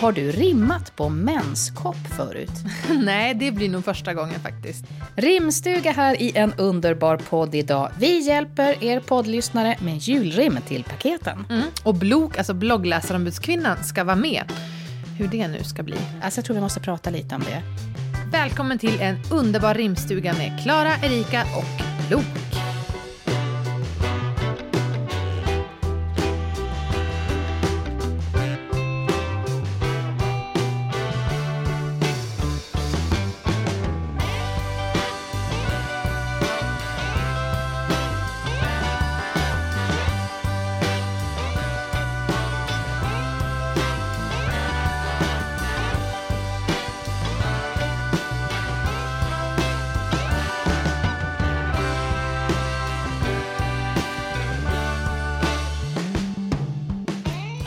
Har du rimmat på menskopp förut? Nej, det blir nog första gången faktiskt. Rimstuga här i en underbar podd idag. Vi hjälper er poddlyssnare med julrim till paketen. Mm. Och Blok, alltså bloggläsarombudskvinnan, ska vara med. Hur det nu ska bli. Alltså, jag tror vi måste prata lite om det. Välkommen till en underbar rimstuga med Klara, Erika och Blok.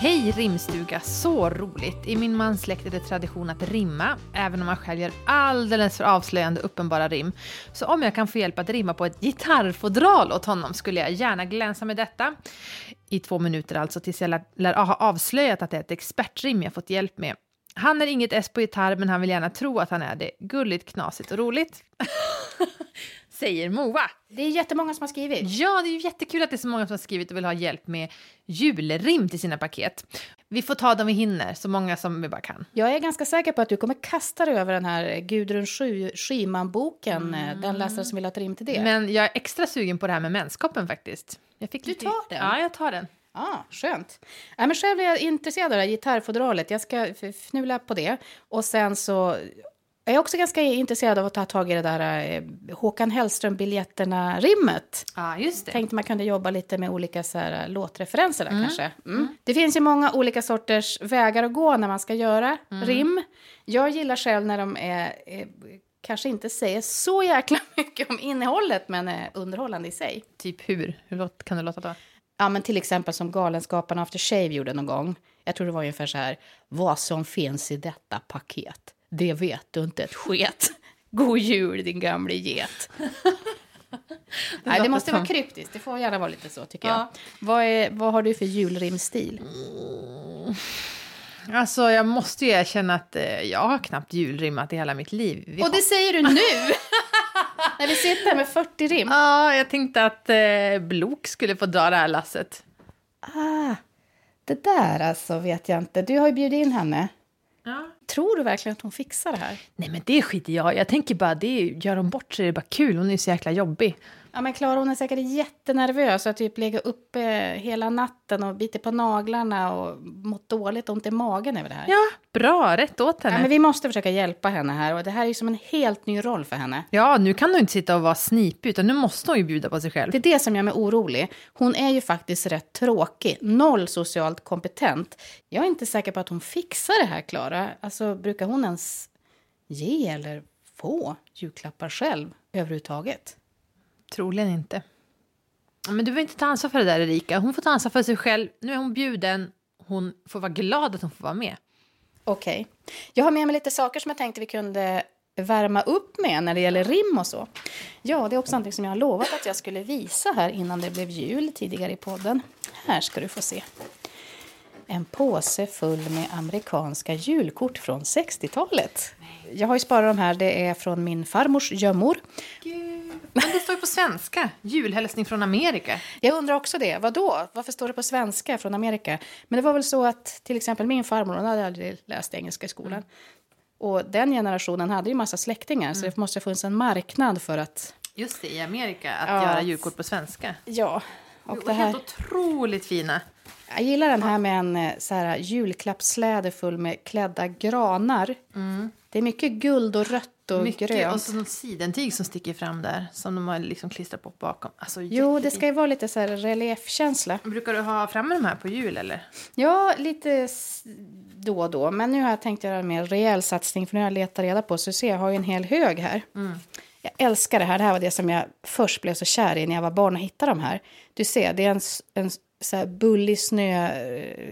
Hej rimstuga, så roligt! I min mans släkt är det tradition att rimma, även om man själv gör alldeles för avslöjande uppenbara rim. Så om jag kan få hjälp att rimma på ett gitarrfodral åt honom skulle jag gärna glänsa med detta. I två minuter alltså, tills jag lär, lär ha avslöjat att det är ett expertrim jag fått hjälp med. Han är inget S på gitarr, men han vill gärna tro att han är det. Gulligt, knasigt och roligt. Säger Moa. Det är jättemånga som har skrivit. Ja, det är ju jättekul att det är så många som har skrivit och vill ha hjälp med julrim till sina paket. Vi får ta dem vi hinner, så många som vi bara kan. Jag är ganska säker på att du kommer kasta dig över den här Gudrun Schyman-boken, mm. den läsare som vill ha ett rim till det. Men jag är extra sugen på det här med menskoppen faktiskt. Jag fick du lite... tar den? Ja, jag tar den. Ja, ah, skönt. Ja, men själv är jag intresserad av det här gitarrfodralet. Jag ska fnula på det. Och sen så jag är också ganska intresserad av att ta tag i det där eh, Håkan Hellström-biljetterna-rimmet. Ja, just det. Tänkte man kunde jobba lite med olika så här, låtreferenser där mm. kanske. Mm. Mm. Det finns ju många olika sorters vägar att gå när man ska göra mm. rim. Jag gillar själv när de är, är kanske inte säger så jäkla mycket om innehållet, men är underhållande i sig. Typ hur? Hur kan det låta då? Ja, men till exempel som Galenskaparna After Shave gjorde någon gång. Jag tror det var ungefär så här. Vad som finns i detta paket det vet du inte ett sket. God jul din gamle get. Det Nej, det måste som... vara kryptiskt. Det får gärna vara lite så tycker ja. jag. Vad, är, vad har du för julrimstil? Mm. Alltså, jag måste ju erkänna att eh, jag har knappt julrimmat i hela mitt liv. Vi Och det säger du nu! När vi sitter här med 40 rim. Ja, jag tänkte att eh, Blok skulle få dra det här lasset. Ah, det där alltså vet jag inte. Du har ju bjudit in henne. Ja. Tror du verkligen att hon fixar det här? Nej, men det skiter jag Jag tänker bara, det gör hon bort är det bara kul. Hon är så jäkla jobbig. Ja, men Klara hon är säkert jättenervös och typ ligger uppe hela natten och biter på naglarna och mått dåligt ont i magen över det här. Ja, bra, rätt åt henne. Ja, men vi måste försöka hjälpa henne här och det här är ju som en helt ny roll för henne. Ja, nu kan hon inte sitta och vara snipig utan nu måste hon ju bjuda på sig själv. Det är det som gör mig orolig. Hon är ju faktiskt rätt tråkig, noll socialt kompetent. Jag är inte säker på att hon fixar det här, Klara. Alltså, brukar hon ens ge eller få julklappar själv överhuvudtaget? Troligen inte. Men du vill inte ta ansvar för det där Erika. Hon får ta ansvar för sig själv. Nu är hon bjuden. Hon får vara glad att hon får vara med. Okej. Okay. Jag har med mig lite saker som jag tänkte vi kunde värma upp med när det gäller rim och så. Ja, det är också någonting som jag har lovat att jag skulle visa här innan det blev jul tidigare i podden. Här ska du få se. En påse full med amerikanska julkort från 60-talet. Jag har ju sparat de här. Det är från min farmors gömmor. Gud. Men det står ju på svenska. Julhälsning från Amerika. Jag undrar också det. Vad då? Varför står det på svenska från Amerika? Men det var väl så att till exempel min farmor, hon hade aldrig läst engelska i skolan. Mm. Och den generationen hade ju massa släktingar, mm. så det måste ha funnits en marknad för att... Just det, i Amerika, att ja. göra julkort på svenska. Ja. Och det här... Helt otroligt fina. Jag gillar den här med en eh, så här, julklappssläde full med klädda granar. Mm. Det är mycket guld och rött och Mycket, grönt. Och så något sidentyg som sticker fram där. Som de har liksom klistrat på bakom. Alltså, jo, det ska ju vara lite så här reliefkänsla. Brukar du ha framme de här på jul eller? Ja, lite då och då. Men nu har jag tänkt göra en mer rejäl satsning. För nu har jag letat reda på. Så ser jag har ju en hel hög här. Mm. Jag älskar det här. Det här var det som jag först blev så kär i när jag var barn och hittade de här. Du ser, det är en, en så här bullig snö,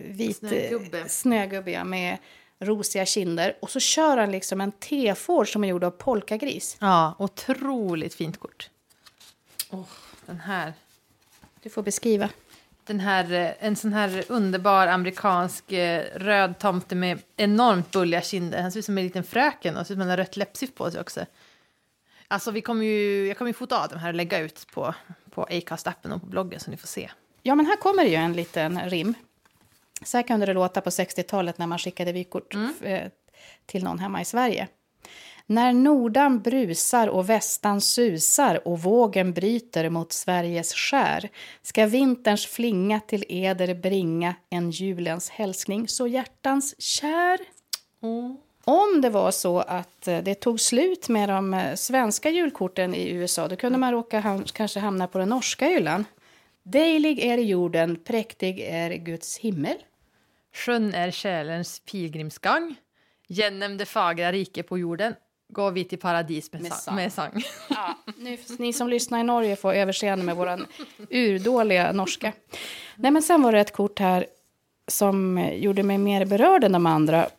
vit snögubbe, snögubbe ja, med rosiga kinder. Och så kör han liksom en tefår som är gjord av polkagris. Ja, otroligt fint kort. Oh, den här. Du får beskriva. den här, eh, en sån här underbar amerikansk eh, röd tomte med enormt bulliga kinder. Han ser ut som en liten fröken och ser ut som en rött läppstift på sig också. Alltså vi kommer ju, jag kommer ju fota av de här och lägga ut på, på Acast-appen och på bloggen så ni får se. Ja, men här kommer ju en liten rim. Så här kunde det låta på 60-talet när man skickade vykort eh, till någon hemma i Sverige. När nordan brusar och västan susar och vågen bryter mot Sveriges skär ska vinterns flinga till eder bringa en julens hälsning så hjärtans kär. Om det var så att eh, det tog slut med de eh, svenska julkorten i USA då kunde man råka ham- kanske hamna på den norska hyllan. Dejlig är jorden, präktig är Guds himmel. Sjön är kärlens pilgrimsgång. Genom det fagra rike på jorden går vi till paradis med, Med sang. Med sång. Ja, nu, ni som lyssnar i Norge får överseende med vår urdåliga norska. Nej, men sen var det ett kort här som gjorde mig mer berörd än de andra.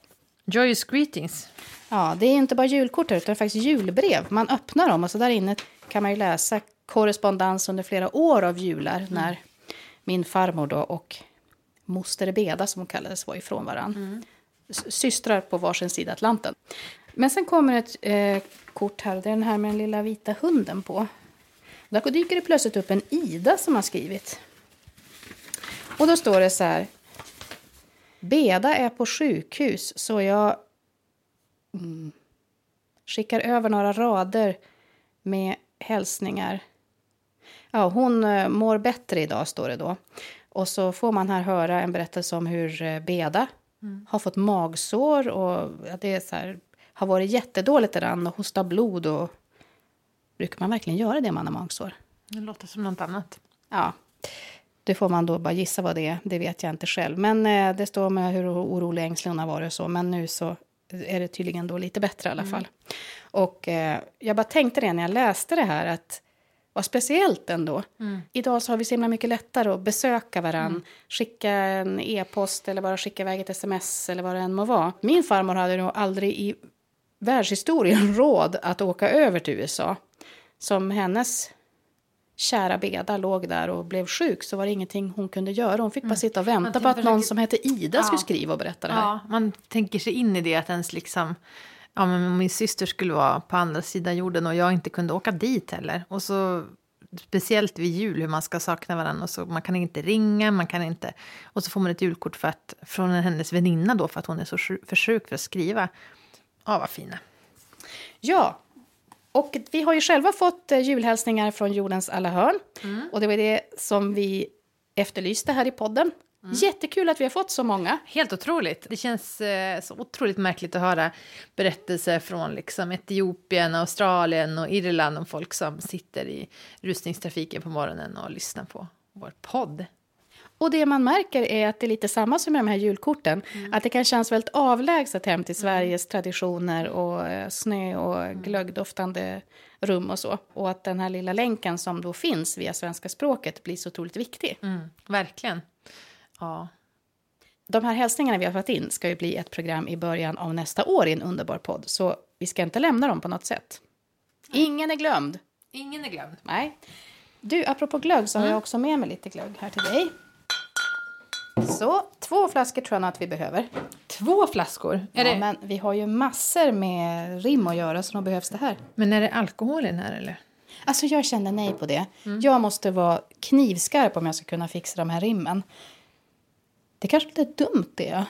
Joyous greetings. Ja, det är inte bara julkort här, utan faktiskt julbrev. Man öppnar dem och så där inne kan man ju läsa korrespondens under flera år av jular när min farmor då och moster Beda, som hon kallades, var ifrån varann. S- Systrar på varsin sida Atlanten. Men sen kommer ett eh, kort här, det är den här med den lilla vita hunden på. Där dyker det plötsligt upp en Ida som har skrivit. Och då står det så här. Beda är på sjukhus så jag skickar över några rader med hälsningar. Ja, hon eh, mår bättre idag, står det då. Och så får man här höra en berättelse om hur eh, Beda har fått magsår och att det är så här, har varit jättedåligt redan och hosta blod. Och... Brukar man verkligen göra det om man har magsår? Det låter som något annat. Ja, det får man då bara gissa vad det är. Det vet jag inte själv. Men eh, det står med hur orolig ängslig hon har varit och så. Men nu så är det tydligen då lite bättre i alla fall. Och eh, jag bara tänkte det när jag läste det här att vad speciellt ändå. Idag så har vi så himla mycket lättare att besöka varann. Skicka en e-post eller bara skicka iväg ett sms eller vad det än må vara. Min farmor hade nog aldrig i världshistorien råd att åka över till USA. Som hennes kära Beda låg där och blev sjuk så var det ingenting hon kunde göra. Hon fick bara sitta och vänta på att någon försöker- som hette Ida skulle Ja. skriva och berätta det här. Ja, man tänker sig in i det att ens liksom... Ja, men om min syster skulle vara på andra sidan jorden och jag inte kunde åka dit heller. Och så speciellt vid jul hur man ska sakna varandra. Och så, man kan inte ringa, man kan inte... Och så får man ett julkort för att, från hennes väninna då för att hon är så för sjuk för att skriva. Ja, vad fina. Ja, och vi har ju själva fått eh, julhälsningar från jordens alla hörn. Och det var det som vi efterlyste här i podden. Jättekul att vi har fått så många. Helt otroligt. Det känns eh, så otroligt märkligt att höra berättelser från liksom, Etiopien, Australien och Irland om folk som sitter i rusningstrafiken på morgonen och lyssnar på vår podd. Och det man märker är att det är lite samma som med de här julkorten. Att det kan kännas väldigt avlägset hem till Sveriges traditioner och eh, snö och glöggdoftande rum och så. Och att den här lilla länken som då finns via svenska språket blir så otroligt viktig. Mm, verkligen. Ja. De här hälsningarna vi har fått in ska ju bli ett program i början av nästa år i en underbar podd. Så vi ska inte lämna dem på något sätt. Ingen är glömd. Ingen är glömd. Nej. Du, apropå glögg så har jag också med mig lite glögg här till dig. Så, två flaskor tror jag nog att vi behöver. Två flaskor. Är Ja, det, men... Men vi har ju massor med rim att göra så då behövs det här. är det alkohol i den här eller? Alltså jag känner nej på det. Jag måste vara knivskarp om jag ska kunna fixa de här rimmen. Det kanske är lite dumt det.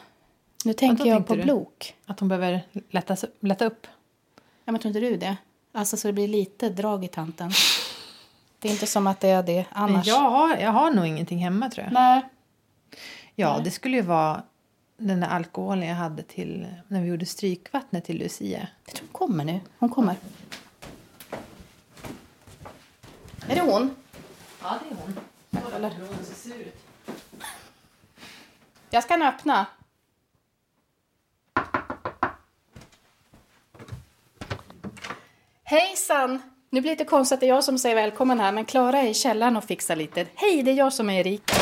Nu tänker jag på du? blok. Att hon behöver lättas, lätta upp? Ja, men tror inte du det? Alltså så det blir lite drag i tanten. Det är inte som att det är det annars. jag har, jag har nog ingenting hemma tror jag. Nej. Ja, det skulle ju vara den där alkoholen jag hade till när vi gjorde strykvattnet till Lucia. Jag tror hon kommer nu. Hon kommer. Är det hon? Ja, det är hon. Eller? Hon ser sur ut. Jag ska nu öppna. Hejsan! Nu blir det lite konstigt att det är jag som säger välkommen här, men Klara är i källaren och fixar lite. Hej, det är jag som är Erika.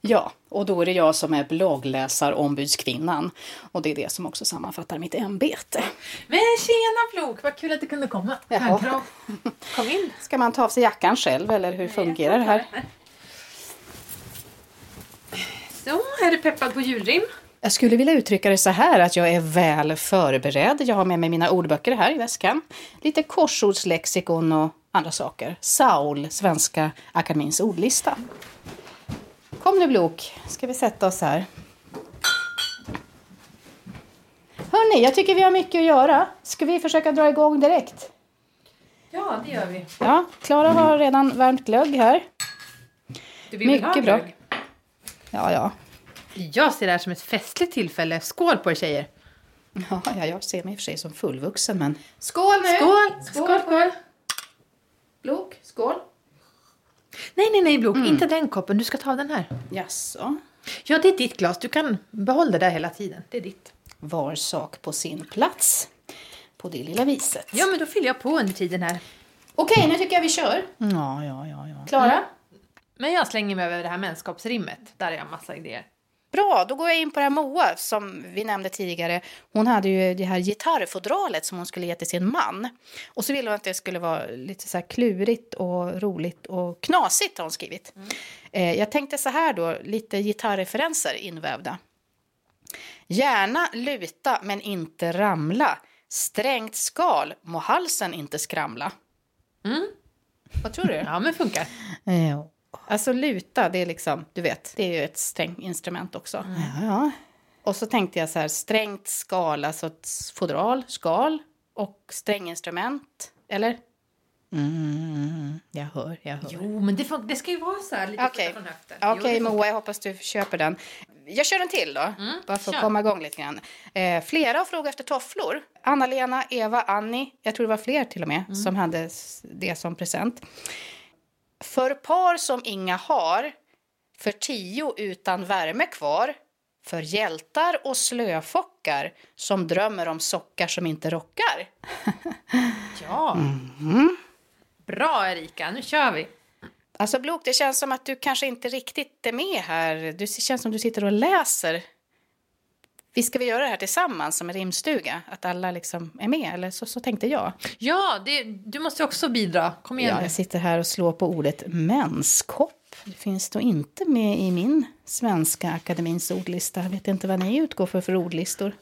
Ja, och då är det jag som är bloggläsarombudskvinnan. Och det är det som också sammanfattar mitt ämbete. Men tjena Flok, vad kul att du kunde komma. Jaha. Kom in. Ska man ta av sig jackan själv, eller hur fungerar det här? Så, är du peppad på julrim? Jag skulle vilja uttrycka det så här att jag är väl förberedd. Jag har med mig mina ordböcker här i väskan. Lite korsordslexikon och andra saker. Saul, Svenska Akademins ordlista. Kom nu Blok, ska vi sätta oss här. Hörni, jag tycker vi har mycket att göra. Ska vi försöka dra igång direkt? Ja, det gör vi. Ja, Klara har redan värmt glögg här. Du vill väl ha Mycket bra. glögg? Ja, ja. Jag ser det här som ett festligt tillfälle. Skål på er tjejer! Ja, ja, jag ser mig i och för sig som fullvuxen, men... Skål nu! Skål! Skål, skål! Blok, skål! Nej, nej, nej, Blok. Inte den koppen. Du ska ta den här. Jaså? Ja, det är ditt glas. Du kan behålla det där hela tiden. Det är ditt. Var sak på sin plats. På det lilla viset. Ja, men då fyller jag på under tiden här. Okej, nu tycker jag vi kör. Ja, ja, ja, ja. Klara? Men jag slänger mig över det här mänskapsrimmet. Där har jag massa idéer. Bra, då går jag in på det här Moa som vi nämnde tidigare. Hon hade ju det här gitarrfodralet som hon skulle ge till sin man. Och så ville hon att det skulle vara lite så klurigt och roligt och knasigt har hon skrivit. Eh, jag tänkte så här då, lite gitarrreferenser invävda. Gärna luta men inte ramla. Strängt skal må halsen inte skramla. Mm. Vad tror du? Ja, men funkar. Ja. Alltså luta, det är liksom, du vet, det är ju ett stränginstrument också. Ja, ja. Och så tänkte jag så här, strängt skal, alltså ett fodral, skal och stränginstrument, eller? Mm, jag hör, jag hör. Jo, men det, det ska ju vara så här lite Okej, från höften. Okej, funkar. Moa, jag hoppas du köper den. Jag kör en till då, bara för att kör. komma igång lite grann. Eh, flera har frågat efter tofflor. Anna-Lena, Eva, Annie, jag tror det var fler till och med, som hade det som present. För par som inga har, för tio utan värme kvar, för hjältar och slöfockar som drömmer om sockar som inte rockar. Ja. Bra, Erika. Nu kör vi. Alltså Blok, det känns som att du kanske inte riktigt är med här. Det känns som att du sitter och läser. Vi ska vi göra det här tillsammans som en rimstuga? Att alla liksom är med? Eller så, så tänkte jag. Ja, det, du måste också bidra. Kom igen Ja, jag sitter här och slår på ordet menskopp. Det finns då inte med i min Svenska Akademins ordlista. Jag vet inte vad ni utgår för för ordlistor.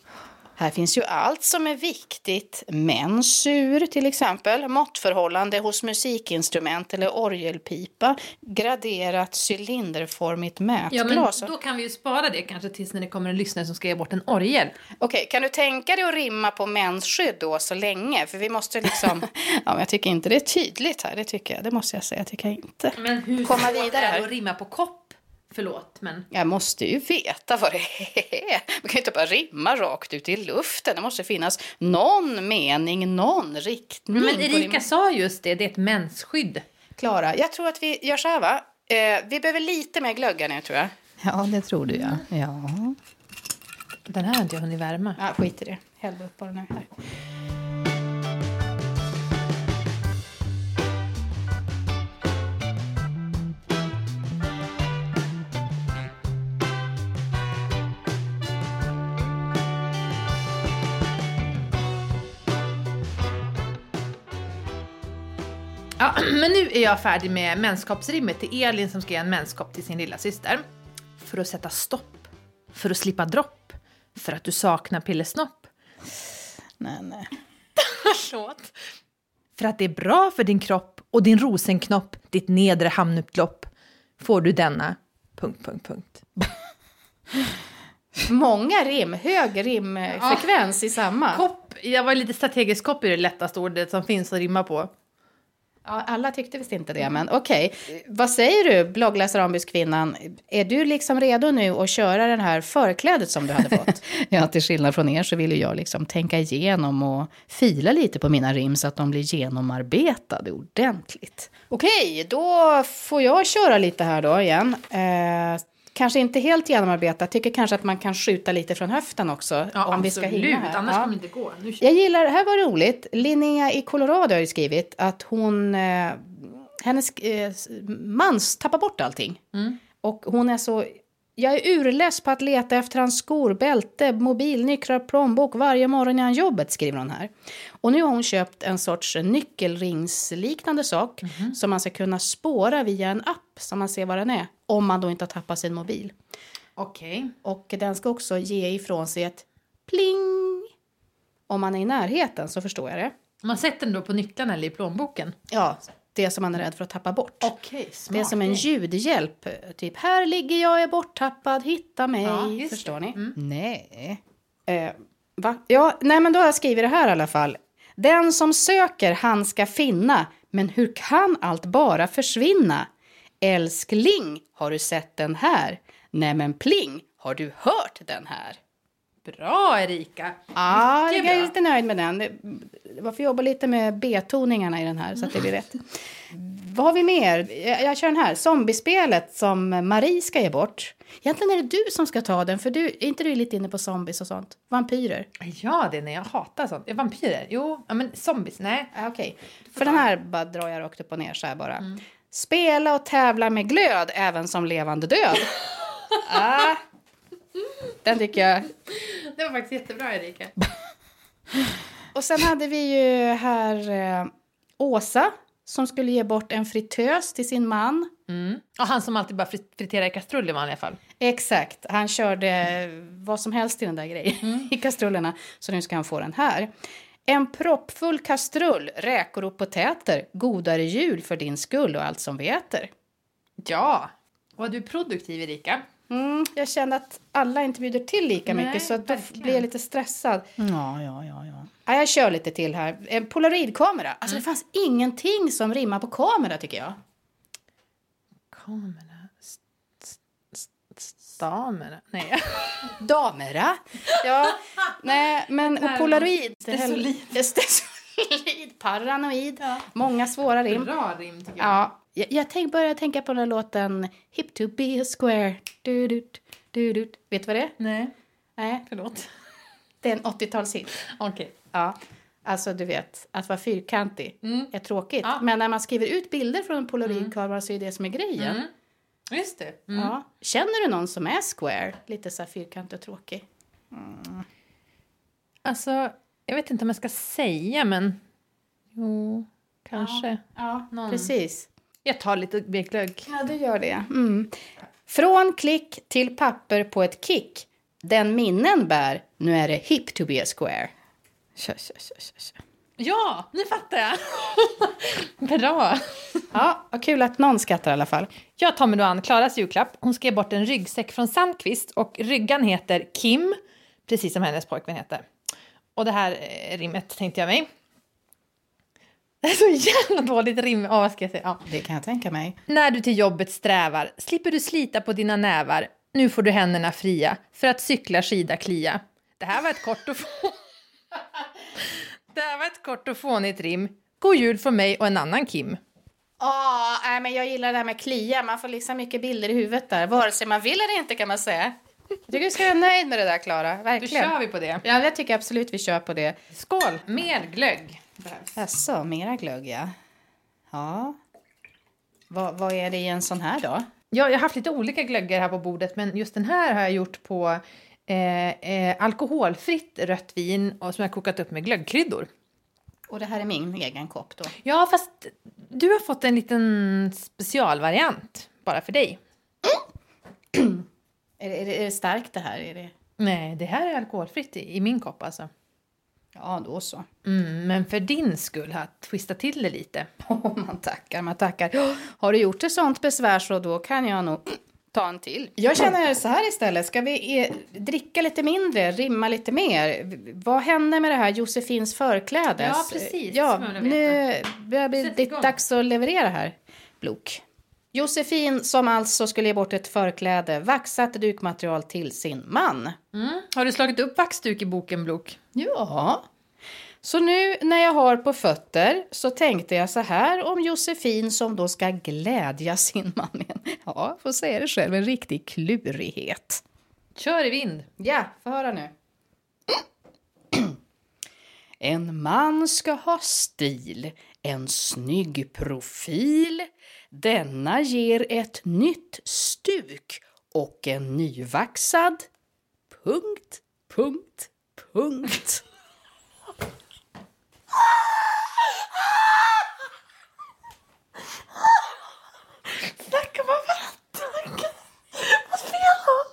Här finns ju allt som är viktigt. Mensur till exempel, måttförhållande hos musikinstrument eller orgelpipa, graderat cylinderformigt Ja, men mätglas. då kan vi ju spara det kanske tills när det kommer en lyssnare som ska ge bort en orgel. Okej, kan du tänka dig att rimma på mensskydd då så länge? För vi måste liksom... ja, men jag tycker inte det är tydligt här, det tycker jag. Det måste jag säga, tycker jag inte. Men hur Komma vidare här. det att rimma på kopp? Förlåt, men... Jag måste ju veta vad det är. Man kan ju inte bara rimma rakt ut i luften. Det måste finnas någon mening, någon riktning. Men på Erika sa just det, det är ett mensskydd. Klara, jag tror att vi gör så här va? Eh, vi behöver lite mer glöggar nu tror jag. Ja, det tror du ja. Ja, Den här har inte jag hunnit värma. ja skit i det. Häll upp bara nu här. Ja, men nu är jag färdig med menskoppsrimmet till Elin som ska ge en menskopp till sin lilla syster. För att sätta stopp. För att slippa dropp. För att du saknar pillesnopp. Nej, nej. Förlåt. För att det är bra för din kropp och din rosenknopp, ditt nedre hamnupplopp, får du denna... Punkt, punkt, punkt. Många rim, hög rimfrekvens i samma. Kopp, jag var lite strategisk kopp är det lättaste ordet som finns att rimma på. Ja, alla tyckte visst inte det, men okej. Vad säger du, bloggläsare ombudskvinnan? Är du liksom redo nu att köra den här förklädet som du hade fått? ja, till skillnad från er så vill jag liksom tänka igenom och fila lite på mina rim så att de blir genomarbetade ordentligt. Okej, då får jag köra lite här då igen. Eh, kanske inte helt genomarbetat, tycker kanske att man kan skjuta lite från höften också. om vi ska hinna här. annars Ja. kommer det inte gå. Nu Jag gillar, här var roligt, Linnea i Colorado har ju skrivit att hon, eh, hennes eh, mans tappar bort allting. Och hon är så, jag är urless på att leta efter hans skor, bälte, mobil, nycklar, plånbok varje morgon innan jobbet, skriver hon här. Och nu har hon köpt en sorts nyckelringsliknande sak som man ska kunna spåra via en app så man ser vad den är, om man då inte har tappat sin mobil. Okej. Och den ska också ge ifrån sig ett pling. Om man är i närheten så förstår jag det. Man sätter den då på nycklarna eller i plånboken? Ja, det som man är rädd för att tappa bort. Smart. Det är som en ljudhjälp. Typ, här ligger jag, är borttappad, hitta mig. Ja, Förstår det. ni? Mm. Nej. Eh, va? Ja, nej men då har jag skrivit det här i alla fall. Den som söker, han ska finna. Men hur kan allt bara försvinna? Älskling, har du sett den här? Nej men pling, har du hört den här? Bra Erika! Mycket jag är bra. lite nöjd med den. Jag får jobba lite med betoningarna i den här så att det blir rätt. Vad har vi mer? Jag, jag kör den här. Zombiespelet som Marie ska ge bort. Egentligen är det du som ska ta den, för du, är inte du lite inne på zombies och sånt? Vampyrer? Ja, det är när jag hatar sånt. Eh, Vampyrer? Jo, ja, men zombies? Nej. Ja, Okej. För den här bara drar jag rakt upp och ner så här bara. Spela och tävla med glöd även som levande död. ah, den tycker jag Det var faktiskt jättebra Erika. Och sen hade vi ju här eh, Åsa som skulle ge bort en fritös till sin man. Mm. Och han som alltid bara frit- friterar i kastrull i vanliga fall. Exakt, han körde vad som helst i den där grejen i kastrullerna. Så nu ska han få den här. En proppfull kastrull, räkor och potäter, godare jul för din skull och allt som vi äter. Ja! Vad du är produktiv Erika. Mm, jag känner att alla inte bjuder till lika Nej, mycket så att då verkligen. blir jag lite stressad. Ja, ja, ja, ja. Ja, jag kör lite till här. En polaroidkamera. Alltså det fanns ingenting som rimmar på kamera tycker jag. Kamera... st- st- Stamera? Nej. Damera. Ja, nej, men och polaroid. Stesolid. Stesolid, paranoid. Många svåra rim. Bra rim tycker jag. Ja, jag, jag tänk, började tänka på den låten Hip to be a square. Du, du, du, du. Vet du vad det är? Nej, Nej, förlåt. det är en 80-talshit. Okej. Ja, alltså du vet, att vara fyrkantig Mm. är tråkigt. Ja. Men när man skriver ut bilder från en polaroidkamera så är det som är grejen. Mm. Just det. Mm. Ja. Känner du någon som är square? Lite så här fyrkantig och tråkig. Alltså, jag vet inte om jag ska säga men... Jo, kanske. Ja, Någon. precis. Jag tar lite glögg. Ja, du gör det. Mm. Från klick till papper på ett kick. Den minnen bär, nu är det hip to be a square. Tja, tja, tja, tja. Ja, nu fattar jag! Bra! Ja, vad kul att någon skrattar i alla fall. Jag tar mig då an Klaras julklapp. Hon ge bort en ryggsäck från Sandqvist och ryggan heter Kim, precis som hennes pojkvän heter. Och det här eh, rimmet tänkte jag mig. Det är så jävla dåligt rim. Ja, vad ska jag säga? Ja. Det kan jag tänka mig. När du till jobbet strävar slipper du slita på dina nävar. Nu får du händerna fria för att cykla, skida, klia. Det här var ett kort och få... Det här var ett kort och fånigt rim. God jul från mig och en annan Kim. Ja, nej, men jag gillar det här med klia. Man får liksom mycket bilder i huvudet där. Vare sig man vill eller inte kan man säga. Jag tycker du ska vara nöjd med det där, Klara. Då Verkligen. kör vi på det. Ja, jag tycker absolut vi kör på det. Skål! Mer glögg behövs. Jaså, mera glögg, ja. Ja. Vad, vad är det i en sån här då? Ja, jag har haft lite olika glöggar här på bordet, men just den här har jag gjort på eh, eh, alkoholfritt rött vin och som jag kokat upp med glöggkryddor. Och det här är min egen kopp då. Ja, fast du har fått en liten specialvariant bara för dig. Är det, är det, är det starkt det här? Är det... Nej, det här är alkoholfritt i, i min kopp alltså. Ja, då så. Mm, men för din skull har jag twistat till det lite. Oh, man tackar, man tackar. Har du gjort ett sånt besvär så då kan jag nog ta en till. Jag känner så här istället. Ska vi eh, dricka lite mindre, rimma lite mer? Vad hände med det här Josefins förklädes? Ja, precis. Ja, nu börjar det bli dags att leverera här. Blok. Josefin som alltså skulle ge bort ett förkläde, vaxat dukmaterial till sin man. Mm. Har du slagit upp vaxduk i boken, Blok? Ja. Så nu när jag har på fötter så tänkte jag så här om Josefin som då ska glädja sin man. Ja, får säga det själv, en riktig klurighet. Kör i vind! Ja, få höra nu. En man ska ha stil, en snygg profil. Denna ger ett nytt stuk och en nyvaxad punkt, punkt, punkt. Snacka om vatten! Vad spelar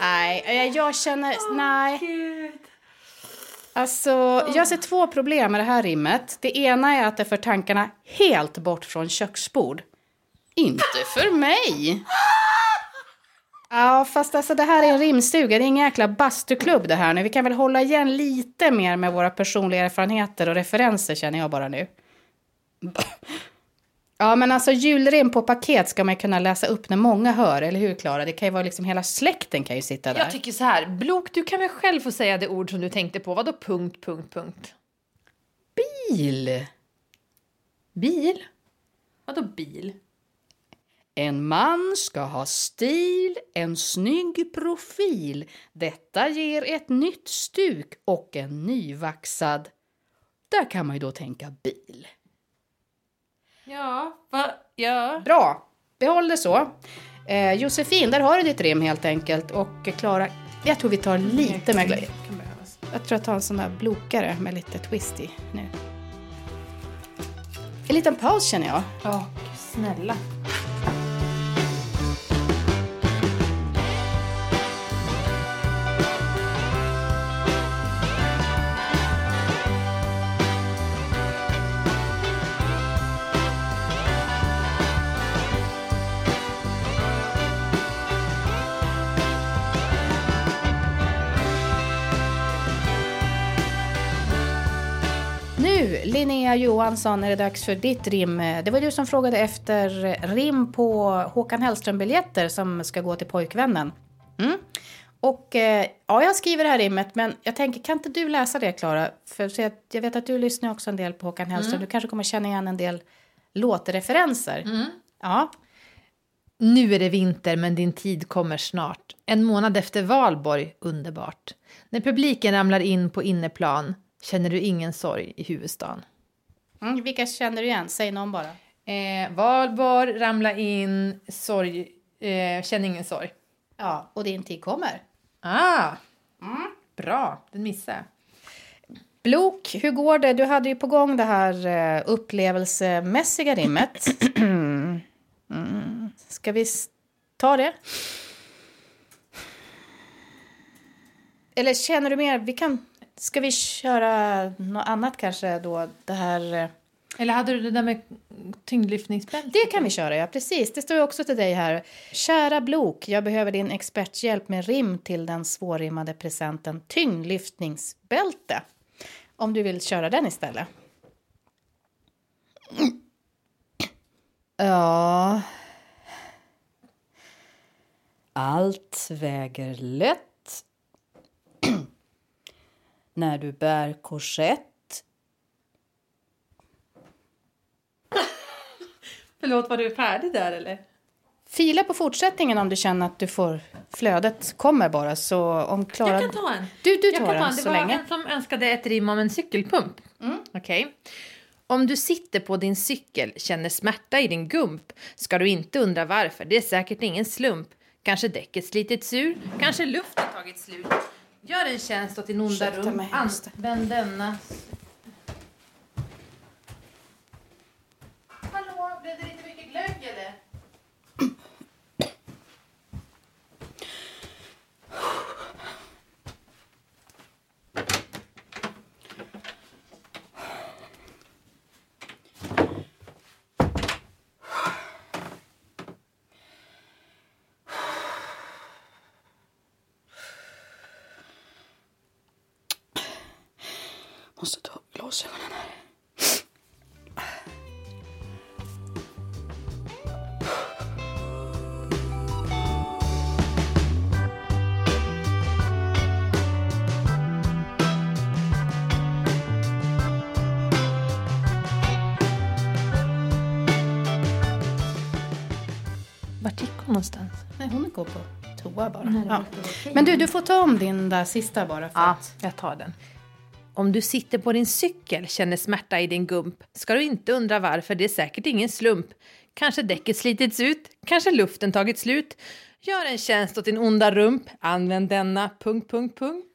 Nej, jag känner... nej. Alltså, jag ser två problem med det här rimmet. Det ena är att det för tankarna helt bort från köksbord. Inte för mig! Ja, fast alltså det här är en rimstuga, det är ingen jäkla bastuklubb det här nu. Vi kan väl hålla igen lite mer med våra personliga erfarenheter och referenser känner jag bara nu. Ja, men alltså julrim på paket ska man kunna läsa upp när många hör, eller hur Klara? Det kan ju vara liksom hela släkten kan ju sitta där. Jag tycker så här, Blok, du kan väl själv få säga det ord som du tänkte på. Vadå punkt, punkt, punkt? Bil! Bil? Vadå bil? En man ska ha stil, en snygg profil. Detta ger ett nytt stuk och en nyvaxad. Där kan man ju då tänka bil. Ja, va? Ja. Bra, behåll det så. Eh, Josefin, där har du ditt rim helt enkelt. Och Klara, jag tror vi tar lite med glädje. Kan behövas. Jag tror jag tar en sån där blokare med lite twist i nu. En liten paus känner jag. Ja, snälla. Linnea Johansson, är det dags för ditt rim. Det var du som frågade efter rim på Håkan Hellström-biljetter som ska gå till pojkvännen. Mm. Och eh, ja, jag skriver det här rimmet, men jag tänker, kan inte du läsa det, Klara? För så jag, jag vet att du lyssnar också en del på Håkan Hellström. Du kanske kommer känna igen en del låtreferenser. Ja. Nu är det vinter, men din tid kommer snart. En månad efter valborg, underbart. När publiken ramlar in på inneplan känner du ingen sorg i huvudstaden. Mm, vilka känner du igen? Säg någon bara. Eh, valborg, ramla in, sorg, eh, känner ingen sorg. Ja, och din tid kommer. Ah, bra, den missade jag. Blok, hur går det? Du hade ju på gång det här eh, upplevelsemässiga rimmet. mm. Ska vi ta det? Eller känner du mer, vi kan, ska vi köra något annat kanske då? Det här, eh, Eller hade du det där med tyngdlyftningsbälte? det kan vi köra, ja precis. Det står ju också till dig här. Kära Blok, jag behöver din experthjälp med rim till den svårrimmade presenten tyngdlyftningsbälte. Om du vill köra den istället. Ja. Allt väger lätt. När du bär korsett. Förlåt, var du färdig där eller? Fila på fortsättningen om du känner att du får flödet kommer bara. Så om Klara... Jag kan ta en. Du, du tar kan den ta en. Det så var länge. en som önskade ett rim om en cykelpump. Okej. Om du sitter på din cykel, känner smärta i din gump, ska du inte undra varför. Det är säkert ingen slump. Kanske däcket slitits ur, kanske luften tagit slut. Gör en tjänst åt din onda rum. Använd denna. Måste ta glasögonen här. Vart gick hon någonstans? Nej, hon går på toa bara. Nej, ja. Men du, du får ta om din där sista bara. För Ja, att... jag tar den. Om du sitter på din cykel, känner smärta i din gump, ska du inte undra varför, det är säkert ingen slump. Kanske däcket slitits ut, kanske luften tagit slut. Gör en tjänst åt din onda rump, använd denna... Punkt, punkt, punkt.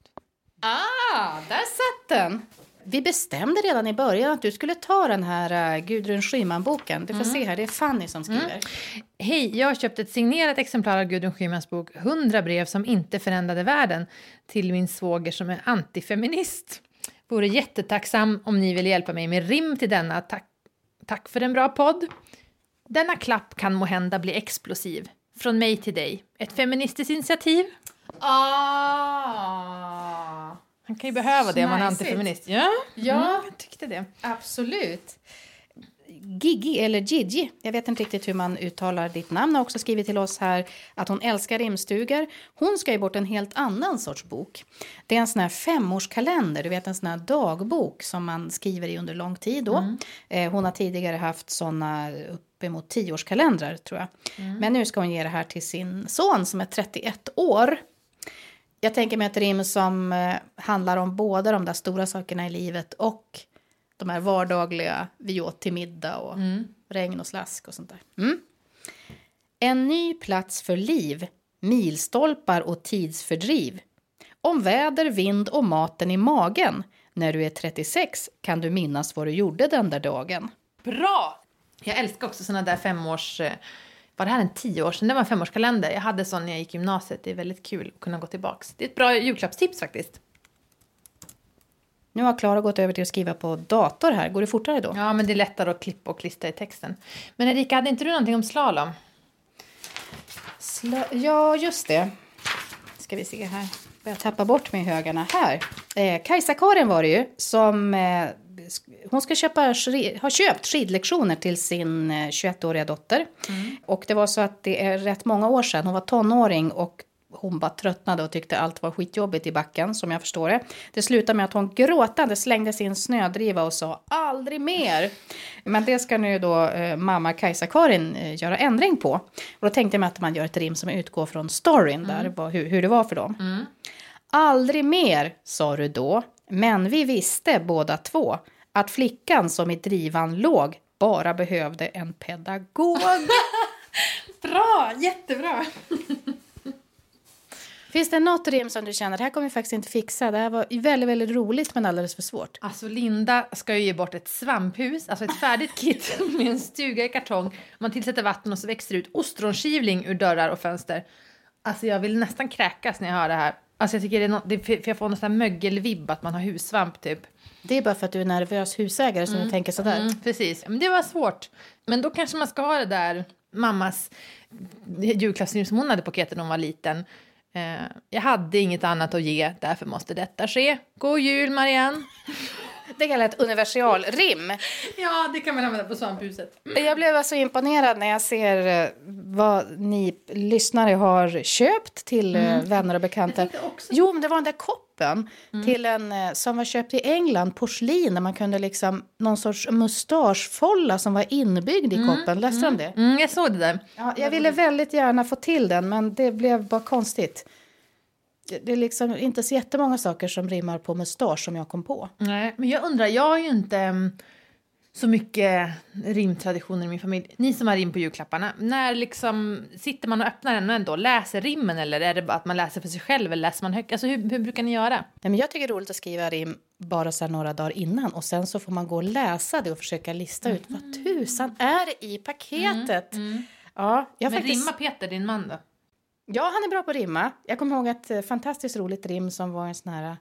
Ah, där satt den! Vi bestämde redan i början att du skulle ta den här uh, Gudrun Schyman-boken. Du får se här, det är Fanny som skriver. Hej, jag har köpt ett signerat exemplar av Gudrun Schymans bok 100 brev som inte förändrade världen till min svåger som är antifeminist. Vore jättetacksam om ni vill hjälpa mig med rim till denna. Tack, tack för en bra podd. Denna klapp kan må hända bli explosiv. Från mig till dig. Ett feministiskt initiativ. Ah, Han kan ju behöva det om man är antifeminist. Ja, Ja. Mm, jag tyckte det. absolut. Gigi, eller Gigi, jag vet inte riktigt hur man uttalar ditt namn, har också skrivit till oss här att hon älskar rimstugor. Hon ska ge bort en helt annan sorts bok. Det är en sån här femårskalender, du vet en sån här dagbok som man skriver i under lång tid då. Eh, hon har tidigare haft såna uppemot tioårskalendrar tror jag. Men nu ska hon ge det här till sin son som är 31 år. Jag tänker mig ett rim som eh, handlar om båda de där stora sakerna i livet och de här vardagliga vi åt till middag och regn och slask och sånt där. Mm. En ny plats för liv, milstolpar och tidsfördriv. Om väder, vind och maten i magen. När du är 36 kan du minnas vad du gjorde den där dagen. Bra! Jag älskar också såna där femårs... eh, Var det här en tio år sedan? Det var en femårskalender. Jag hade sån när jag gick i gymnasiet. Det är väldigt kul att kunna gå tillbaks. Det är ett bra julklappstips faktiskt. Nu har Klara gått över till att skriva på dator här. Går det fortare då? Ja, men det är lättare att klippa och klistra i texten. Men Erika, hade inte du någonting om slalom? Sla- ja, just det. Ska vi se här. Börjar tappa bort mig i högarna. Här. Eh, Kajsa-Karin var det ju som... Eh, hon ska köpa, har köpt skidlektioner till sin eh, 21-åriga dotter. Och det var så att det är rätt många år sedan. Hon var tonåring och hon bara tröttnade och tyckte allt var skitjobbigt i backen, som jag förstår det. Det slutade med att hon gråtande slängde sin snödriva och sa aldrig mer. Men det ska nu då eh, mamma Kajsa-Karin eh, göra ändring på. Och då tänkte jag mig att man gör ett rim som utgår från storyn där, vad, hur, hur det var för dem. Aldrig mer, sa du då, men vi visste båda två att flickan som i drivan låg bara behövde en pedagog. Bra! Jättebra! Finns det något rim som du känner, det här kommer vi faktiskt inte fixa, det här var väldigt, väldigt roligt men alldeles för svårt. Alltså Linda ska ju ge bort ett svamphus, alltså ett färdigt kit med en stuga i kartong. Man tillsätter vatten och så växer det ut ostronskivling ur dörrar och fönster. Alltså jag vill nästan kräkas när jag hör det här. Alltså jag tycker det är något, det, för jag får nästan mögelvibb att man har hussvamp typ. Det är bara för att du är nervös husägare som du tänker sådär. Mm, precis, men det var svårt. Men då kanske man ska ha det där mammas julklappsrim som hon hade på paketet när hon var liten. Eh, jag hade inget annat att ge, därför måste detta ske. God jul Marianne! Det kallar ett universalrim. Ja, det kan man använda på svamphuset. Jag blev alltså imponerad när jag ser eh, vad ni lyssnare har köpt till eh, vänner och bekanta. Jo, men det var den där koppen till en eh, som var köpt i England, porslin, där man kunde liksom någon sorts mustaschfolla som var inbyggd i koppen. Läste du om det? Mm, jag såg det där. Ja, jag ville väldigt gärna få till den, men det blev bara konstigt. Det, är liksom inte så jättemånga saker som rimmar på mustasch som jag kom på. Nej, men jag undrar, jag har ju inte mm, så mycket rimtraditioner i min familj. Ni som har rim på julklapparna, när liksom sitter man och öppnar den ändå läser rimmen eller är det bara att man läser för sig själv eller läser man högt? Alltså hur, hur brukar ni göra? Nej, men jag tycker det är roligt att skriva rim bara så några dagar innan och sen så får man gå och läsa det och försöka lista ut vad tusan är det i paketet. Ja, jag Men faktiskt... rimma Peter, din man då? Ja, han är bra på att rimma. Jag kommer ihåg ett eh, fantastiskt roligt rim som var en sån här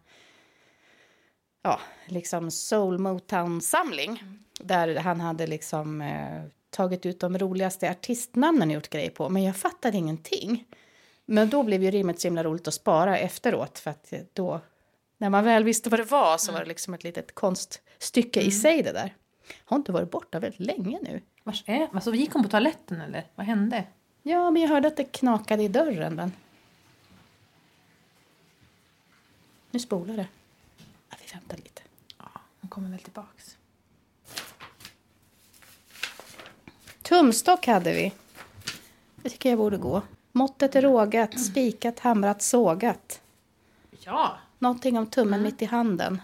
ja, liksom soul motown-samling där han hade liksom eh, tagit ut de roligaste artistnamnen och gjort grejer på. Men jag fattade ingenting. Men då blev ju rimmet så himla roligt att spara efteråt för att eh, då när man väl visste vad det var så var det liksom ett litet konststycke i sig det där. Har inte varit borta väldigt länge nu. Vars är, alltså, gick hon på toaletten eller? Vad hände? Ja, men jag hörde att det knakade i dörren. Men... Nu spolar det. Ja, vi väntar lite. Ja, hon kommer väl tillbaks. Tumstock hade vi. Det tycker jag borde gå. Måttet är rågat, spikat, hamrat, sågat. Ja, Någonting om tummen mitt i handen.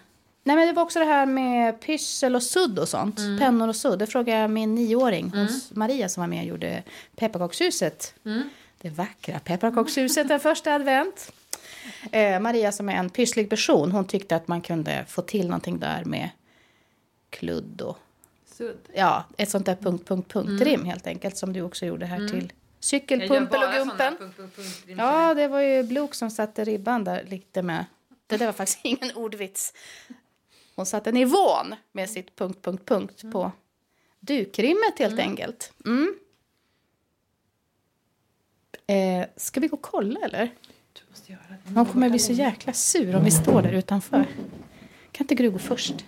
Nej, men det var också det här med pyssel och sudd och sånt. Pennor och sudd. Det frågade jag min nioåring, hos Maria som var med och gjorde pepparkakshuset. Det vackra pepparkakshuset den första advent. Eh, Maria som är en pysslig person, hon tyckte att man kunde få till någonting där med kludd och Sudd. ja, ett sånt där punkt, punkt, punkt rim helt enkelt som du också gjorde här till cykel, pumpel och gumpen. Ja, det var ju Blok som satte ribban där lite med. Det där var faktiskt ingen ordvits. Hon satte nivån med sitt punkt, punkt, punkt på dukrimmet helt enkelt. Mm. Eh, ska vi gå och kolla eller? Du måste göra det. Hon kommer bli så jäkla sur om vi står där utanför. Kan inte Gry gå först?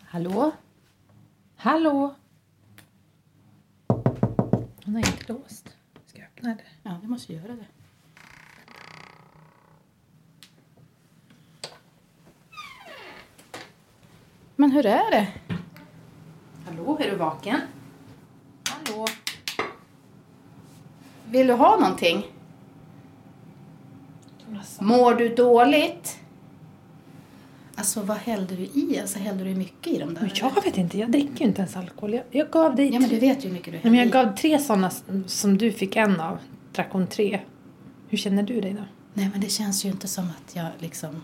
Hallå? Hallå? Hon har inte låst. Ska jag öppna det? Ja, vi måste göra det. Men hur är det? Hallå, är du vaken? Hallå? Vill du ha någonting? Mår du dåligt? Alltså vad hällde du i? Alltså hällde du mycket i dem där? Men jag vet inte, jag dricker ju inte ens alkohol. Jag, jag gav dig... Ja men du vet ju hur mycket du hällde men jag i. gav tre sådana som du fick en av. Drack hon tre. Hur känner du dig då? Nej men det känns ju inte som att jag liksom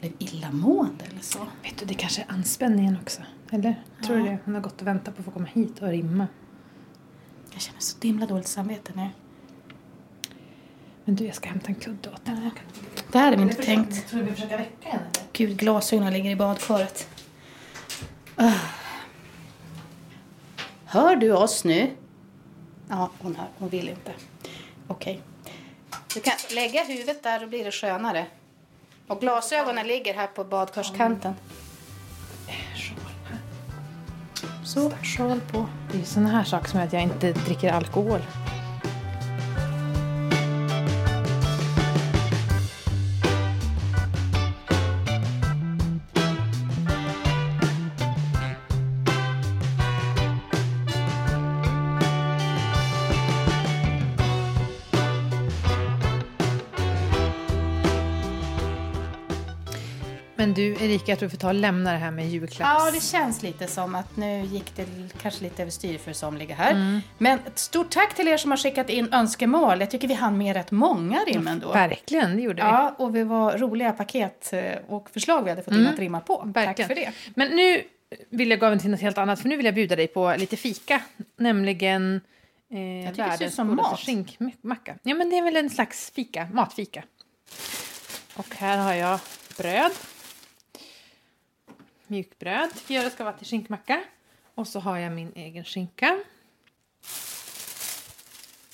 blev illamående eller så. Vet du, det kanske är anspänningen också. Eller? Tror du det? Hon har gått och väntat på att få komma hit och rimma. Jag känner så himla dåligt samvete nu. Men du, jag ska hämta en kudde åt henne. Det här hade vi inte tänkt. Tror du vi försöker väcka henne? Gud, glasögonen ligger i badkaret. Ah. Hör du oss nu? Ja, hon hör. Hon vill inte. Okej. Du kan lägga huvudet där och blir det skönare. Och glasögonen ligger här på badkarskanten. Så, sjal på. Det är ju sådana här saker som att jag inte dricker alkohol. Du jag tror vi får ta och lämna det här med julklapps... Ja, det känns lite som att nu gick det kanske lite överstyr för somliga här. Men ett stort tack till er som har skickat in önskemål. Jag tycker vi hann med rätt många rim ändå. Verkligen, det gjorde vi. Ja, och det var roliga paket eh, och förslag vi hade fått in att rimma på. Tack Verkligen. för det. Men nu vill jag gå över till något helt annat, för nu vill jag bjuda dig på lite fika. Nämligen eh, tycker det världens godaste skinkmacka. Ja, men det är väl en slags fika, matfika. Och här har jag bröd. Mjukbröd. Göra ska vara till skinkmacka. Och så har jag min egen skinka.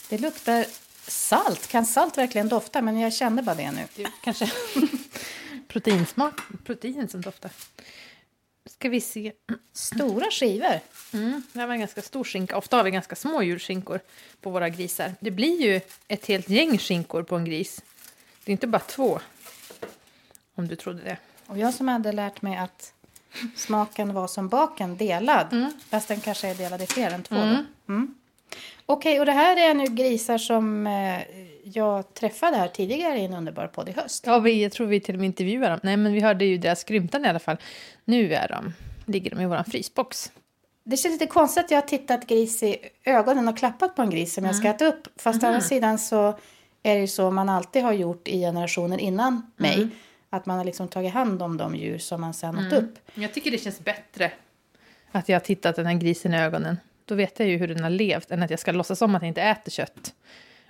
Det luktar salt. Kan salt verkligen dofta? Men jag kände bara det nu. Du, kanske proteinsmak. Protein som doftar. Ska vi se. Stora skivor. Mm, det här var en ganska stor skinka. Ofta har vi ganska små julskinkor på våra grisar. Det blir ju ett helt gäng skinkor på en gris. Det är inte bara två. Om du trodde det. Och jag som hade lärt mig att smaken var som baken, delad. Fast den kanske är delad i fler än två. då. Mm. Okej, och det här är nu grisar som eh, jag träffade här tidigare i en underbar podd i höst. Ja, vi, jag tror vi till och med intervjuade dem. Nej, men vi hörde ju deras skrymtande i alla fall. Nu är de, ligger de i vår frysbox. Det känns lite konstigt att jag har tittat gris i ögonen och klappat på en gris som jag ska äta upp. Fast å andra sidan så är det ju så man alltid har gjort i generationer innan mig. Att man har liksom tagit hand om de djur som man sen åt upp. Jag tycker det känns bättre att jag har tittat den här grisen i ögonen. Då vet jag ju hur den har levt, än att jag ska låtsas om att jag inte äter kött.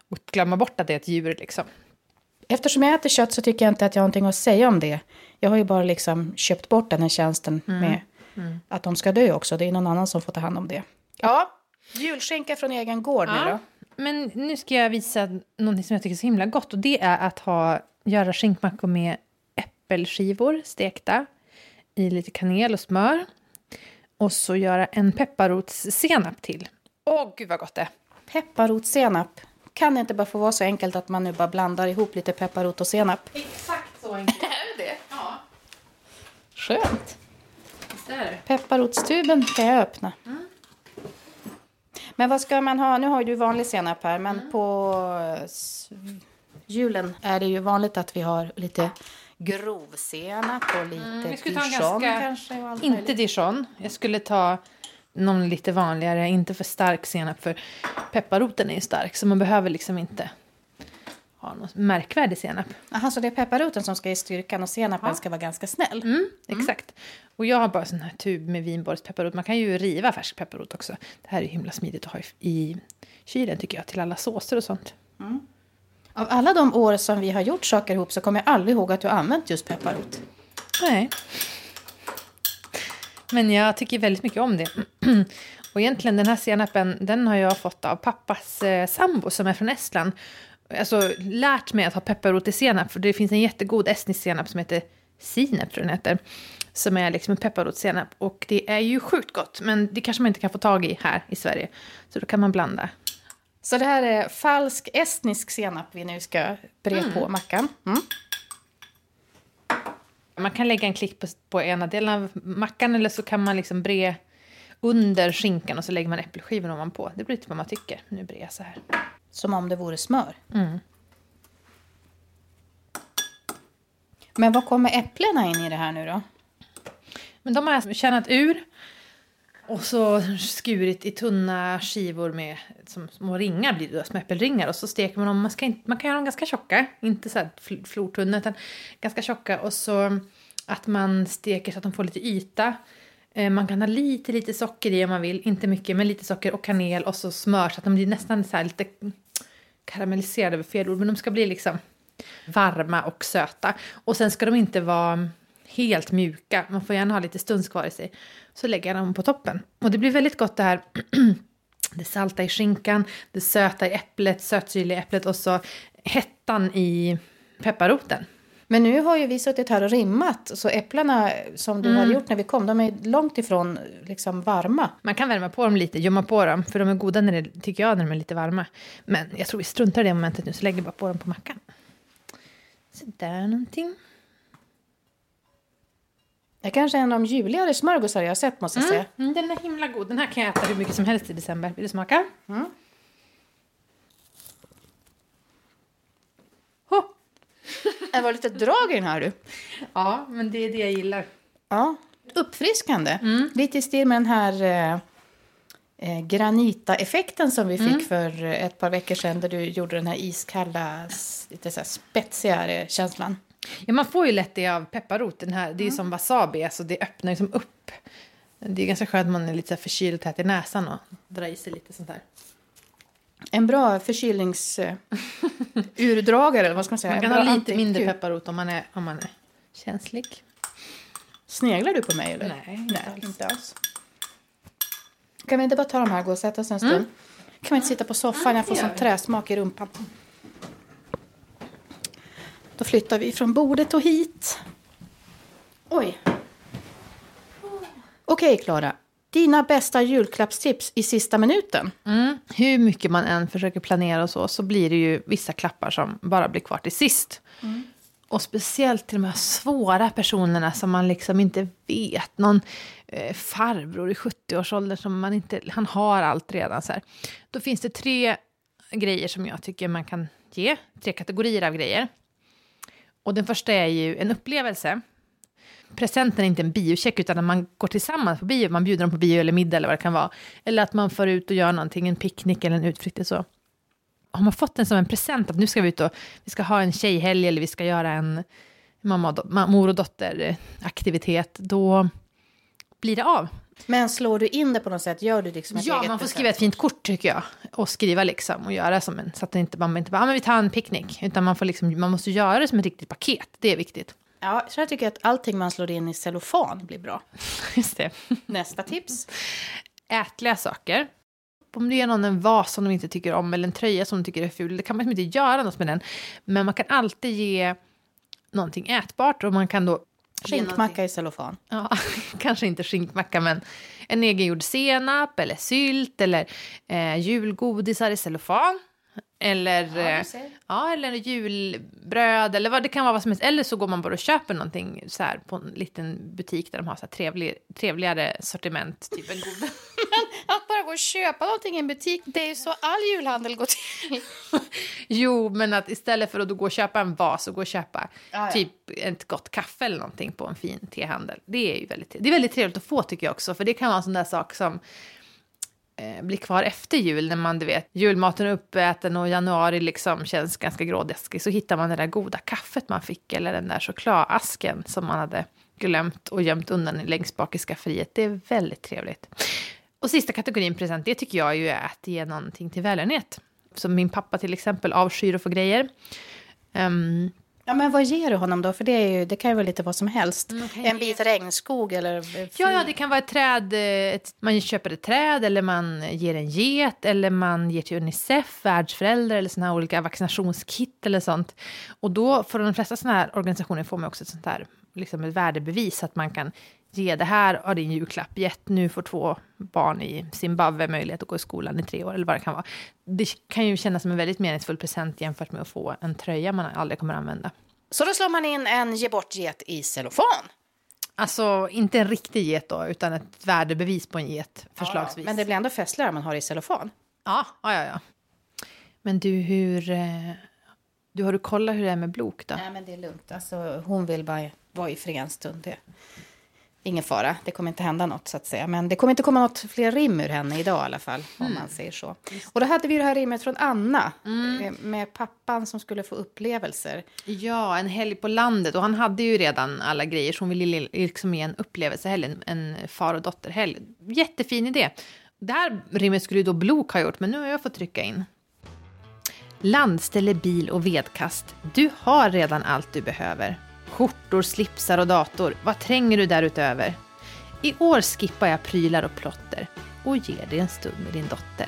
Och glömma bort att det är ett djur liksom. Eftersom jag äter kött så tycker jag inte att jag har någonting att säga om det. Jag har ju bara liksom köpt bort den här tjänsten med att de ska dö också. Det är någon annan som får ta hand om det. Ja, julskinka från egen gård nu då. Men nu ska jag visa något som jag tycker är så himla gott. Och det är att ha, göra skinkmackor med äppelskivor stekta i lite kanel och smör. Och så göra en pepparrotssenap till. Åh, gud vad gott det är. Pepparrotsenap. Kan det inte bara få vara så enkelt att man nu bara blandar ihop lite pepparrot och senap? Exakt så enkelt. Är det Ja, Skönt. Pepparrotstuben kan jag öppna. Men vad ska man ha? Nu har du vanlig senap här, men på eh, s- julen är det ju vanligt att vi har lite grovsenap och lite skulle ta en dijon ganska- kanske. Inte dijon. Jag skulle ta någon lite vanligare, inte för stark senap för pepparroten är ju stark så man behöver liksom inte ha någon märkvärdig senap. Aha, så det är pepparroten som ska ge styrkan och senapen Ja. ska vara ganska snäll? Mm, exakt. Och jag har bara sån här tub med Vinborgs pepparrot. Man kan ju riva färsk pepparrot också. Det här är himla smidigt att ha i, i kylen tycker jag till alla såser och sånt. Av alla de år som vi har gjort saker ihop så kommer jag aldrig ihåg att du har använt just pepparrot. Nej. Men jag tycker väldigt mycket om det. Och egentligen den här senapen, den har jag fått av pappas eh, sambo som är från Estland. Alltså lärt mig att ha pepparrot i senap, för det finns en jättegod estnisk senap som heter sinep, tror jag den heter. Som är liksom en pepparrotssenap. Och det är ju sjukt gott, men det kanske man inte kan få tag i här i Sverige. Så då kan man blanda. Så det här är falsk estnisk senap vi nu ska bre på mackan. Mm. Man kan lägga en klick på, på ena delen av mackan eller så kan man liksom bre under skinkan och så lägger man äppelskivor ovanpå. Det blir lite vad man tycker. Nu brer jag så här. Som om det vore smör. Mm. Men vad kommer äpplena in i det här nu då? Men de har jag kärnat ur och så skurit i tunna skivor med som små ringar blir det som små äppelringar och så steker man dem. Man, ska inte, man kan göra dem ganska tjocka, inte så här fl- flortunna utan ganska tjocka och så att man steker så att de får lite yta. Eh, man kan ha lite, lite socker i om man vill, inte mycket, men lite socker och kanel och så smör så att de blir nästan så här lite karamelliserade över fel ord, men de ska bli liksom varma och söta. Och sen ska de inte vara helt mjuka, man får gärna ha lite stuns kvar i sig. Så lägger jag dem på toppen. Och det blir väldigt gott det här det salta i skinkan, det söta i äpplet, sötsyrliga äpplet och så hettan i pepparroten. Men nu har ju vi suttit här och rimmat, så äpplena som du hade gjort när vi kom, de är långt ifrån liksom varma. Man kan värma på dem lite, gömma på dem, för de är goda när det, tycker jag när de är lite varma. Men jag tror vi struntar i det momentet nu, så lägger jag bara på dem på mackan. Så där någonting. Det är kanske är en av de ljuvligare smörgåsar jag har sett måste jag säga. Mm, den är himla god. Den här kan jag äta hur mycket som helst i december. Vill du smaka? Mm. Oh. Det var lite drag i den här du. Ja, men det är det jag gillar. Ja, uppfriskande. Lite i stil med den här eh, eh, Granita-effekten som vi fick för eh, ett par veckor sedan där du gjorde den här iskalla, lite så här spetsigare känslan. Ja, man får ju lätt det av pepparrot. Den här, det är ju som wasabi, alltså det öppnar liksom upp. Det är ganska skönt att man är lite förkyld tät i näsan och drar i sig lite sånt där. En bra förkylningsurdragare, eller vad ska man säga? Man kan ha lite mindre pepparrot om man är, om man är känslig. Sneglar du på mig eller? Nej, inte Nej, alls. inte alls. Kan vi inte bara ta de här och gå och sätta oss en stund? Kan vi inte sitta på soffan? Jag får sån träsmak i rumpan. Då flyttar vi från bordet och hit. Oj. Okej, Klara. Dina bästa julklappstips i sista minuten. Mm. Hur mycket man än försöker planera och så, så blir det ju vissa klappar som bara blir kvar till sist. Och speciellt till de här svåra personerna som man liksom inte vet. Någon eh, farbror i 70-årsåldern som man inte, han har allt redan så här. Då finns det tre grejer som jag tycker man kan ge, tre kategorier av grejer. Och den första är ju en upplevelse. Presenten är inte en biocheck utan att man går tillsammans på bio, man bjuder dem på bio eller middag eller vad det kan vara. Eller att man får ut och gör någonting, en picknick eller en utflykt eller så. Har man fått den som en present att nu ska vi ut och vi ska ha en tjejhelg eller vi ska göra en mamma och mor och dotter aktivitet, då blir det av. Men slår du in det på något sätt? Gör du liksom ett Ja, man får skriva ett fint kort tycker jag. Och skriva liksom och göra som en, så att det inte, man inte bara, ah, men vi tar en picknick. Utan man får liksom, man måste göra det som ett riktigt paket. Det är viktigt. Ja, så jag tycker att allting man slår in i cellofan blir bra. Just det. Nästa tips. Ätliga saker. Om du ger någon en vas som de inte tycker om eller en tröja som de tycker är ful, det kan man inte göra något med den. Men man kan alltid ge någonting ätbart och man kan då... Skinkmacka i cellofan. Ja, kanske inte skinkmacka, men en egengjord senap eller sylt eller eh, julgodisar i cellofan. Eller, Ja, eh, ja, eller julbröd eller vad det kan vara vad som helst. Eller så går man bara och köper någonting så här på en liten butik där de har så här trevlig, trevligare sortiment. Typ en god... Att bara gå och köpa någonting i en butik. Det är ju så all julhandel går till. Jo, men att istället för att gå och köpa en vas och gå och köpa Ja, ja. typ ett gott kaffe eller någonting på en fin tehandel. Det är ju väldigt, det är väldigt trevligt att få tycker jag också, för det kan vara en sån där sak som eh, blir kvar efter jul när man, du vet, julmaten är uppäten och januari liksom känns ganska grådeskig så hittar man det där goda kaffet man fick eller den där chokladasken som man hade glömt och gömt undan längst bak i skafferiet. Det är väldigt trevligt. Och sista kategorin present, det tycker jag ju är att ge någonting till välgörenhet. Som min pappa till exempel avskyr att få grejer. Um, Ja, men vad ger du honom då? För det, är ju, det kan ju vara lite vad som helst. Mm, okej. En bit regnskog eller... Ja, ja, det kan vara ett träd. eh, Ett, man köper ett träd eller man ger en get eller man ger till Unicef, världsföräldrar eller såna här olika vaccinationskit eller sånt. Och då, för de flesta såna här organisationer får man också ett sånt här, liksom ett värdebevis att man kan ge det här av din julklapp. Gett, nu får två barn i Zimbabwe möjlighet att gå i skolan i tre år eller vad det kan vara. Det kan ju kännas som en väldigt meningsfull present jämfört med att få en tröja man aldrig kommer att använda. Så då slår man in en ge bort-get i cellofan. Alltså inte en riktig get då, utan ett värdebevis på en get förslagsvis. Men det blir ändå festligare om man har det i cellofan. Ja, ja, ja. ja. Men du, hur... eh, Du, har du kollat hur det är med Blok då? Nej, men det är lugnt. Alltså, hon vill bara vara i fred en stund. Det, ingen fara. Det kommer inte hända något, så att säga. Men det kommer inte komma något fler rim ur henne idag i alla fall, om man säger så. Och då hade vi det här rimmet från Anna, eh, med pappan som skulle få upplevelser. Ja, en helg på landet. Och han hade ju redan alla grejer, så hon ville liksom ge en upplevelsehelg, en, en far och dotterhelg. Jättefin idé. Det här rimmet skulle ju då Blok ha gjort, men nu har jag fått trycka in. Landställe, bil och vedkast. Du har redan allt du behöver. Skjortor, slipsar och dator. Vad tränger du därutöver? I år skippar jag prylar och plotter och ger dig en stund med din dotter.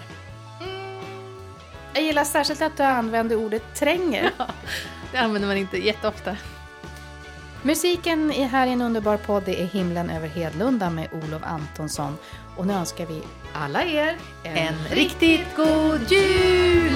Jag gillar särskilt att du använder ordet tränger. Det använder man inte jätteofta. Musiken i Här är en underbar podd det är Himlen över Hedlunda med Olof Antonsson. Och nu önskar vi alla er En riktigt god jul!